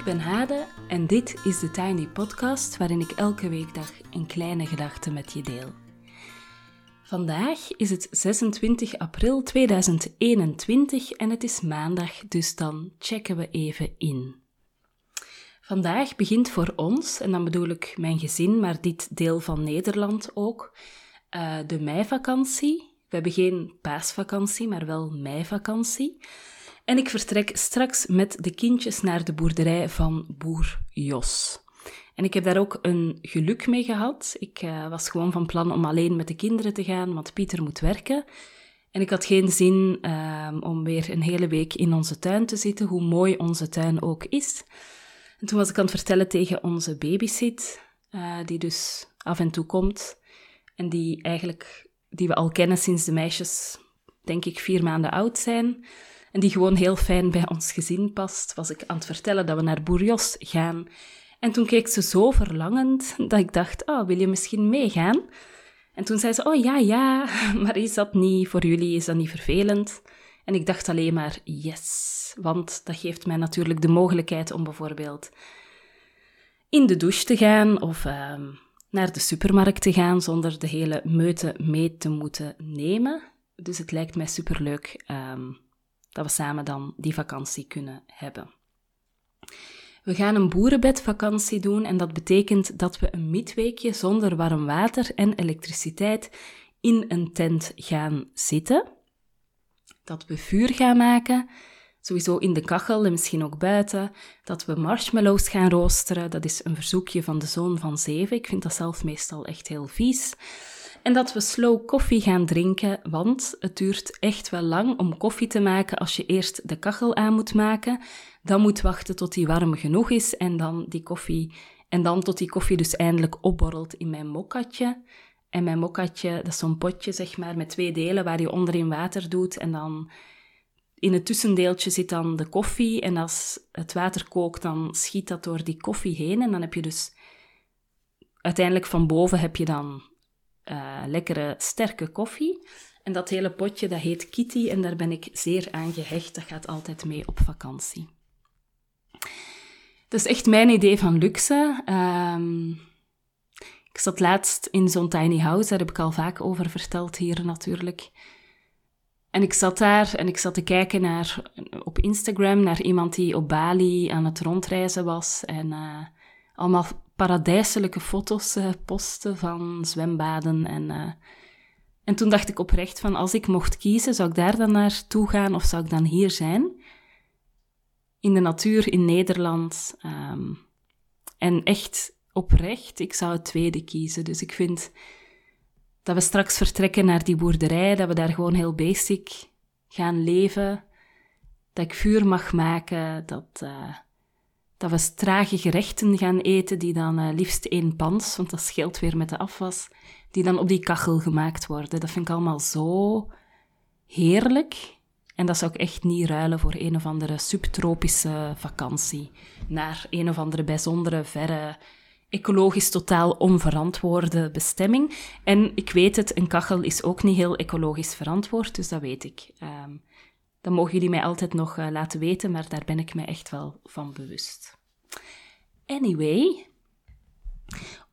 Ik ben Hade en dit is de Tiny Podcast waarin ik elke weekdag een kleine gedachte met je deel. Vandaag is het 26 april 2021 en het is maandag, dus dan checken we even in. Vandaag begint voor ons, en dan bedoel ik mijn gezin, maar dit deel van Nederland ook, uh, de meivakantie. We hebben geen paasvakantie, maar wel meivakantie. En ik vertrek straks met de kindjes naar de boerderij van boer Jos. En ik heb daar ook een geluk mee gehad. Ik uh, was gewoon van plan om alleen met de kinderen te gaan, want Pieter moet werken. En ik had geen zin uh, om weer een hele week in onze tuin te zitten, hoe mooi onze tuin ook is. En toen was ik aan het vertellen tegen onze babysit, uh, die dus af en toe komt. En die eigenlijk, die we al kennen sinds de meisjes, denk ik, vier maanden oud zijn en die gewoon heel fijn bij ons gezin past, was ik aan het vertellen dat we naar Bourjos gaan. En toen keek ze zo verlangend dat ik dacht, oh, wil je misschien meegaan? En toen zei ze, oh ja, ja, maar is dat niet voor jullie, is dat niet vervelend? En ik dacht alleen maar, yes, want dat geeft mij natuurlijk de mogelijkheid om bijvoorbeeld in de douche te gaan of uh, naar de supermarkt te gaan zonder de hele meute mee te moeten nemen. Dus het lijkt mij superleuk um, dat we samen dan die vakantie kunnen hebben. We gaan een boerenbedvakantie doen en dat betekent dat we een midweekje zonder warm water en elektriciteit in een tent gaan zitten. Dat we vuur gaan maken, sowieso in de kachel en misschien ook buiten. Dat we marshmallows gaan roosteren, dat is een verzoekje van de zoon van zeven. Ik vind dat zelf meestal echt heel vies. En dat we slow koffie gaan drinken, want het duurt echt wel lang om koffie te maken als je eerst de kachel aan moet maken. Dan moet wachten tot die warm genoeg is en dan die koffie. En dan tot die koffie dus eindelijk opborrelt in mijn mokkatje. En mijn mokkatje, dat is zo'n potje zeg maar met twee delen waar je onderin water doet en dan in het tussendeeltje zit dan de koffie en als het water kookt dan schiet dat door die koffie heen en dan heb je dus uiteindelijk van boven heb je dan uh, lekkere, sterke koffie. En dat hele potje, dat heet Kitty en daar ben ik zeer aan gehecht. Dat gaat altijd mee op vakantie. Dat is echt mijn idee van luxe. Um, ik zat laatst in zo'n tiny house, daar heb ik al vaak over verteld hier natuurlijk. En ik zat daar en ik zat te kijken naar, op Instagram naar iemand die op Bali aan het rondreizen was. En uh, allemaal paradijselijke foto's uh, posten van zwembaden. En, uh, en toen dacht ik oprecht van, als ik mocht kiezen, zou ik daar dan naartoe gaan of zou ik dan hier zijn? In de natuur in Nederland. Um, en echt oprecht, ik zou het tweede kiezen. Dus ik vind dat we straks vertrekken naar die boerderij, dat we daar gewoon heel basic gaan leven. Dat ik vuur mag maken, dat... Uh, dat we trage gerechten gaan eten, die dan uh, liefst één pans, want dat scheelt weer met de afwas, die dan op die kachel gemaakt worden. Dat vind ik allemaal zo heerlijk. En dat zou ik echt niet ruilen voor een of andere subtropische vakantie. Naar een of andere bijzondere, verre, ecologisch totaal onverantwoorde bestemming. En ik weet het, een kachel is ook niet heel ecologisch verantwoord, dus dat weet ik. Um, dan mogen jullie mij altijd nog uh, laten weten, maar daar ben ik me echt wel van bewust. Anyway,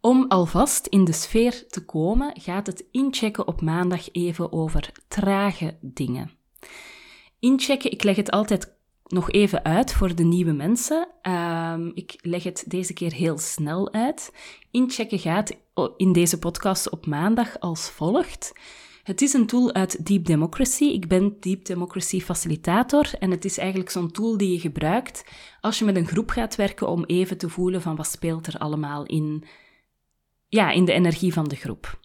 om alvast in de sfeer te komen, gaat het inchecken op maandag even over trage dingen. Inchecken, ik leg het altijd nog even uit voor de nieuwe mensen. Um, ik leg het deze keer heel snel uit. Inchecken gaat in deze podcast op maandag als volgt. Het is een tool uit Deep Democracy. Ik ben Deep Democracy facilitator en het is eigenlijk zo'n tool die je gebruikt als je met een groep gaat werken om even te voelen van wat speelt er allemaal in, ja, in de energie van de groep.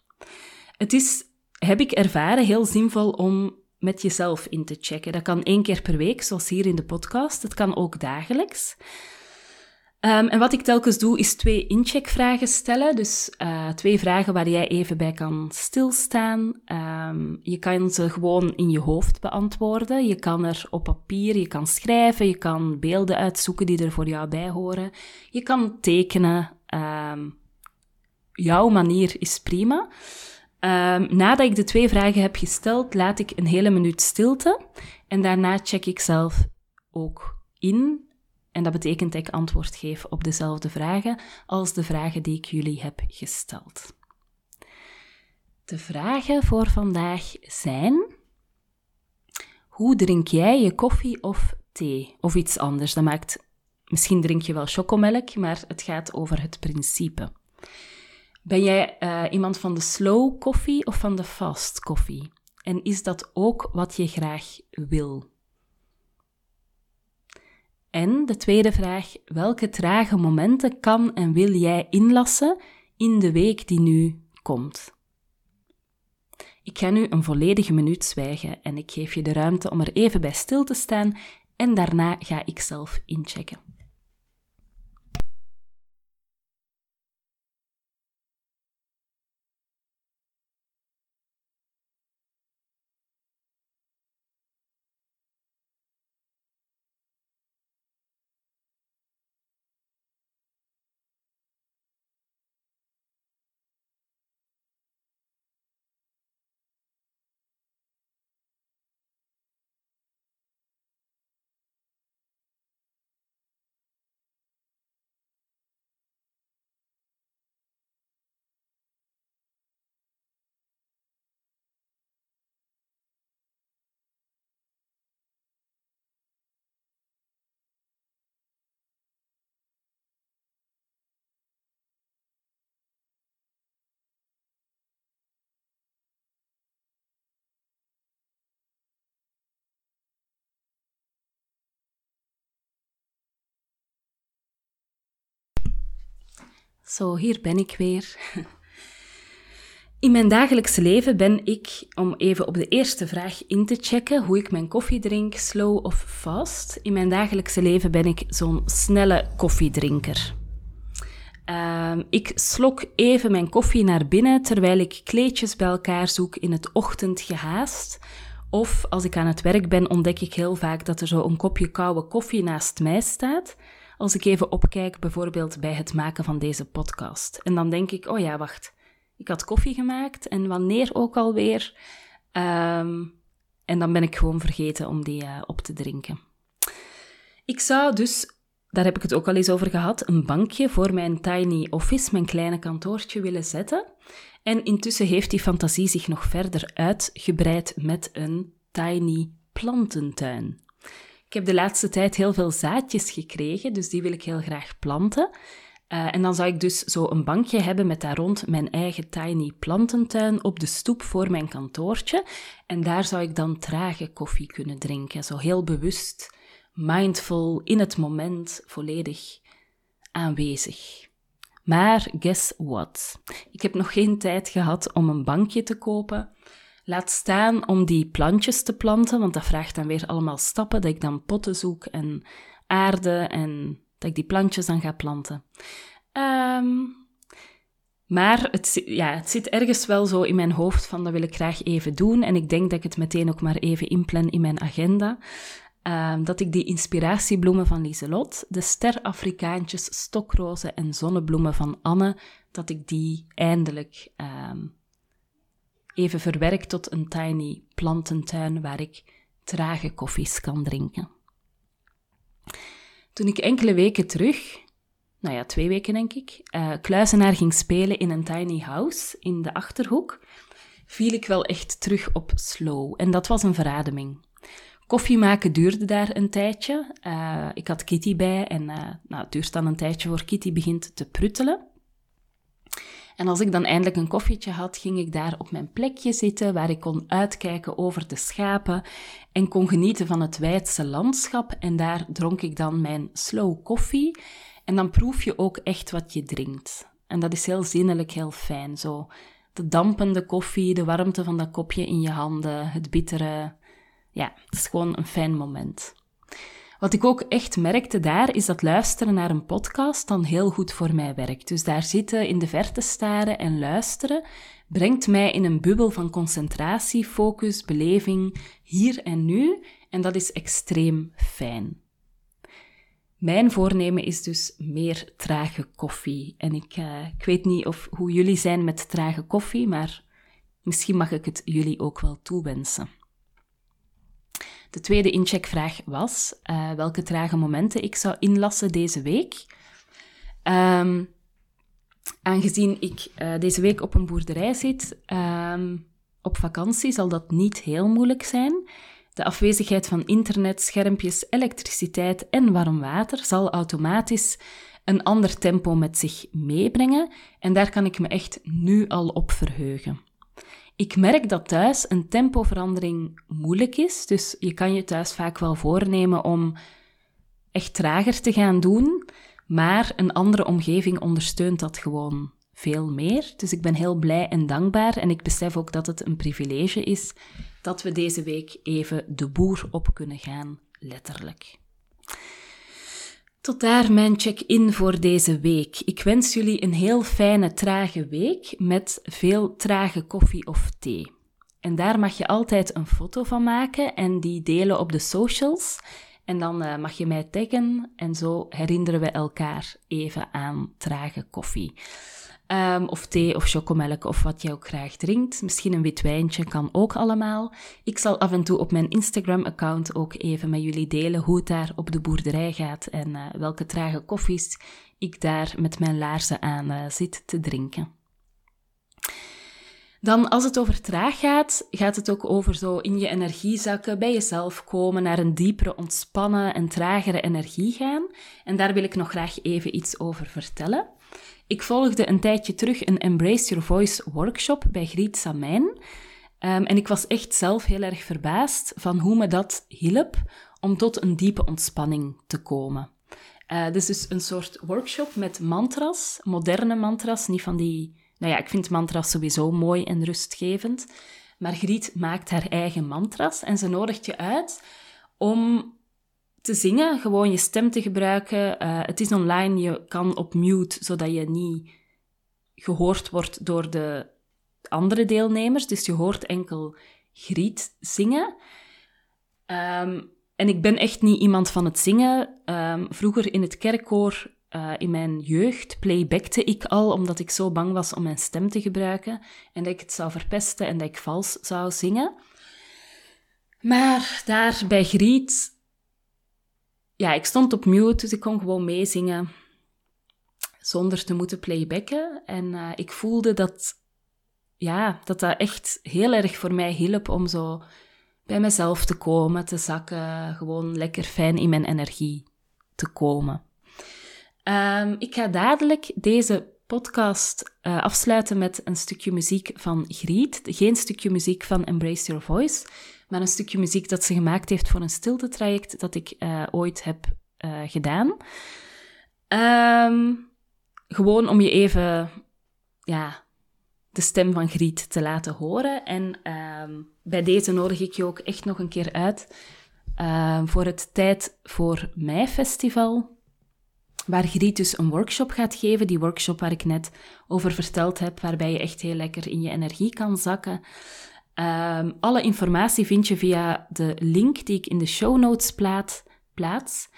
Het is, heb ik ervaren, heel zinvol om met jezelf in te checken. Dat kan één keer per week, zoals hier in de podcast. Het kan ook dagelijks. Um, en wat ik telkens doe, is twee incheckvragen stellen. Dus uh, twee vragen waar jij even bij kan stilstaan. Um, je kan ze gewoon in je hoofd beantwoorden. Je kan er op papier, je kan schrijven, je kan beelden uitzoeken die er voor jou bij horen. Je kan tekenen. Um, jouw manier is prima. nadat ik de twee vragen heb gesteld, laat ik een hele minuut stilte. En daarna check ik zelf ook in En dat betekent dat ik antwoord geef op dezelfde vragen als de vragen die ik jullie heb gesteld. De vragen voor vandaag zijn: hoe drink jij je koffie of thee of iets anders? Dat maakt misschien drink je wel chocomelk, maar het gaat over het principe. Ben jij uh, iemand van de slow koffie of van de fast koffie? En is dat ook wat je graag wil? En de tweede vraag: welke trage momenten kan en wil jij inlassen in de week die nu komt? Ik ga nu een volledige minuut zwijgen en ik geef je de ruimte om er even bij stil te staan en daarna ga ik zelf inchecken. Zo, hier ben ik weer. In mijn dagelijkse leven ben ik, om even op de eerste vraag in te checken, hoe ik mijn koffie drink, slow of fast. In mijn dagelijkse leven ben ik zo'n snelle koffiedrinker. Uh, ik slok even mijn koffie naar binnen terwijl ik kleedjes bij elkaar zoek in het ochtendgehaast. Of als ik aan het werk ben, ontdek ik heel vaak dat er zo een kopje koude koffie naast mij staat als ik even opkijk, bijvoorbeeld bij het maken van deze podcast. En dan denk ik, oh ja, wacht, ik had koffie gemaakt en wanneer ook alweer. Um, en dan ben ik gewoon vergeten om die uh, op te drinken. Ik zou dus, daar heb ik het ook al eens over gehad, een bankje voor mijn tiny office, mijn kleine kantoortje willen zetten. En intussen heeft die fantasie zich nog verder uitgebreid met een tiny plantentuin. Ik heb de laatste tijd heel veel zaadjes gekregen, dus die wil ik heel graag planten. Uh, en dan zou ik dus zo een bankje hebben met daar rond mijn eigen tiny plantentuin op de stoep voor mijn kantoortje. En daar zou ik dan trage koffie kunnen drinken. Zo heel bewust, mindful, in het moment, volledig aanwezig. Maar guess what? Ik heb nog geen tijd gehad om een bankje te kopen. Laat staan om die plantjes te planten, want dat vraagt dan weer allemaal stappen, dat ik dan potten zoek en aarde en dat ik die plantjes dan ga planten. Um, maar het, ja, het zit ergens wel zo in mijn hoofd van dat wil ik graag even doen. En ik denk dat ik het meteen ook maar even inplan in mijn agenda. Um, dat ik die inspiratiebloemen van Lieselot, de ster-Afrikaantjes, stokrozen en zonnebloemen van Anne, dat ik die eindelijk um, even verwerkt tot een tiny plantentuin waar ik trage koffies kan drinken. Toen ik enkele weken terug, nou ja, twee weken denk ik, uh, kluizenaar ging spelen in een tiny house in de achterhoek, viel ik wel echt terug op slow. En dat was een verademing. Koffie maken duurde daar een tijdje. Uh, ik had Kitty bij en uh, nou, het duurt dan een tijdje voor Kitty begint te pruttelen. En als ik dan eindelijk een koffietje had, ging ik daar op mijn plekje zitten, waar ik kon uitkijken over de schapen en kon genieten van het wijdse landschap. En daar dronk ik dan mijn slow koffie. En dan proef je ook echt wat je drinkt. En dat is heel zinnelijk, heel fijn. Zo de dampende koffie, de warmte van dat kopje in je handen, het bittere. Ja, het is gewoon een fijn moment. Wat ik ook echt merkte daar, is dat luisteren naar een podcast dan heel goed voor mij werkt. Dus daar zitten, in de verte staren en luisteren, brengt mij in een bubbel van concentratie, focus, beleving, hier en nu. En dat is extreem fijn. Mijn voornemen is dus meer trage koffie. En ik, uh, ik weet niet of, hoe jullie zijn met trage koffie, maar misschien mag ik het jullie ook wel toewensen. De tweede incheckvraag was uh, welke trage momenten ik zou inlassen deze week. Um, aangezien ik uh, deze week op een boerderij zit, um, op vakantie, zal dat niet heel moeilijk zijn. De afwezigheid van internet, schermpjes, elektriciteit en warm water zal automatisch een ander tempo met zich meebrengen en daar kan ik me echt nu al op verheugen. Ik merk dat thuis een tempoverandering moeilijk is, dus je kan je thuis vaak wel voornemen om echt trager te gaan doen, maar een andere omgeving ondersteunt dat gewoon veel meer. Dus ik ben heel blij en dankbaar en ik besef ook dat het een privilege is dat we deze week even de boer op kunnen gaan, letterlijk. Tot daar mijn check-in voor deze week. Ik wens jullie een heel fijne, trage week met veel trage koffie of thee. En daar mag je altijd een foto van maken en die delen op de socials. En dan uh, mag je mij taggen en zo herinneren we elkaar even aan trage koffie. Um, of thee of chocomelk of wat je ook graag drinkt. Misschien een wit wijntje kan ook allemaal. Ik zal af en toe op mijn Instagram-account ook even met jullie delen hoe het daar op de boerderij gaat en uh, welke trage koffies ik daar met mijn laarzen aan uh, zit te drinken. Dan als het over traag gaat, gaat het ook over zo in je energie zakken, bij jezelf komen, naar een diepere, ontspannen en tragere energie gaan. En daar wil ik nog graag even iets over vertellen. Ik volgde een tijdje terug een Embrace Your Voice workshop bij Griet Samijn. Um, en ik was echt zelf heel erg verbaasd van hoe me dat hielp om tot een diepe ontspanning te komen. Uh, is dus een soort workshop met mantras, moderne mantras, niet van die... Nou ja, ik vind mantras sowieso mooi en rustgevend. Maar Griet maakt haar eigen mantras en ze nodigt je uit om te zingen, gewoon je stem te gebruiken. Uh, het is online, je kan op mute, zodat je niet gehoord wordt door de andere deelnemers. Dus je hoort enkel Griet zingen. Um, en ik ben echt niet iemand van het zingen. Um, vroeger in het kerkkoor, uh, in mijn jeugd, playbackte ik al, omdat ik zo bang was om mijn stem te gebruiken. En dat ik het zou verpesten en dat ik vals zou zingen. Maar daar bij Griet ja, ik stond op mute, dus ik kon gewoon meezingen zonder te moeten playbacken. En uh, ik voelde dat, ja, dat dat echt heel erg voor mij hielp om zo bij mezelf te komen, te zakken, gewoon lekker fijn in mijn energie te komen. Um, ik ga dadelijk deze podcast uh, afsluiten met een stukje muziek van Griet. Geen stukje muziek van Embrace Your Voice, maar een stukje muziek dat ze gemaakt heeft voor een stiltetraject dat ik uh, ooit heb uh, gedaan. Um, gewoon om je even ja, de stem van Griet te laten horen. En um, bij deze nodig ik je ook echt nog een keer uit uh, voor het Tijd voor Mij festival. Waar Griet dus een workshop gaat geven. Die workshop waar ik net over verteld heb, waarbij je echt heel lekker in je energie kan zakken. Um, alle informatie vind je via de link die ik in de show notes plaat, plaats.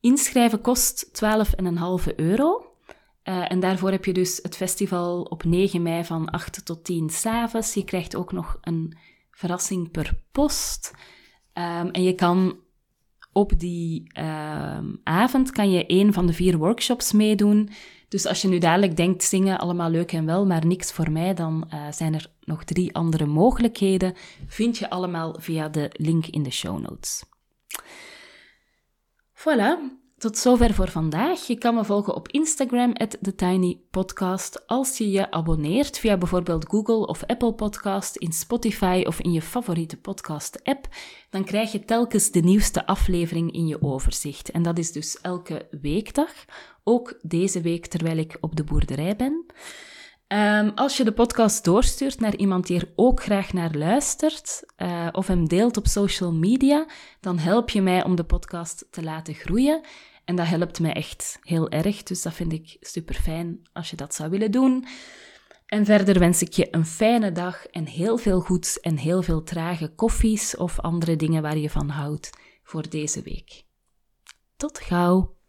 Inschrijven kost 12,5 euro. Uh, en daarvoor heb je dus het festival op 9 mei van 8 tot 10 s'avonds. Je krijgt ook nog een verrassing per post. Um, en je kan op die um, avond kan je een van de vier workshops meedoen. Dus als je nu dadelijk denkt, zingen allemaal leuk en wel, maar niks voor mij, dan uh, zijn er nog drie andere mogelijkheden. Vind je allemaal via de link in de show notes. Voilà, tot zover voor vandaag. Je kan me volgen op Instagram, TheTinyPodcast. Als je je abonneert via bijvoorbeeld Google of Apple Podcast, in Spotify of in je favoriete podcast-app, dan krijg je telkens de nieuwste aflevering in je overzicht. En dat is dus elke weekdag, ook deze week terwijl ik op de boerderij ben. Um, als je de podcast doorstuurt naar iemand die er ook graag naar luistert uh, of hem deelt op social media, dan help je mij om de podcast te laten groeien. En dat helpt mij echt heel erg, dus dat vind ik super fijn als je dat zou willen doen. En verder wens ik je een fijne dag en heel veel goeds en heel veel trage koffies of andere dingen waar je van houdt voor deze week. Tot gauw!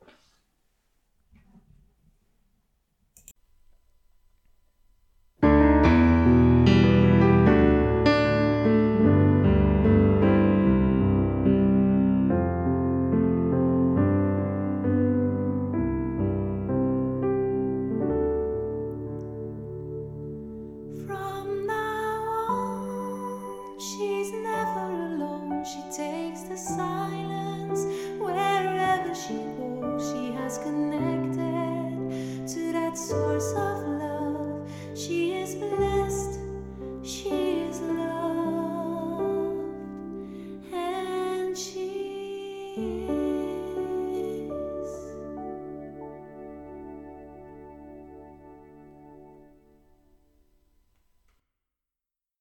She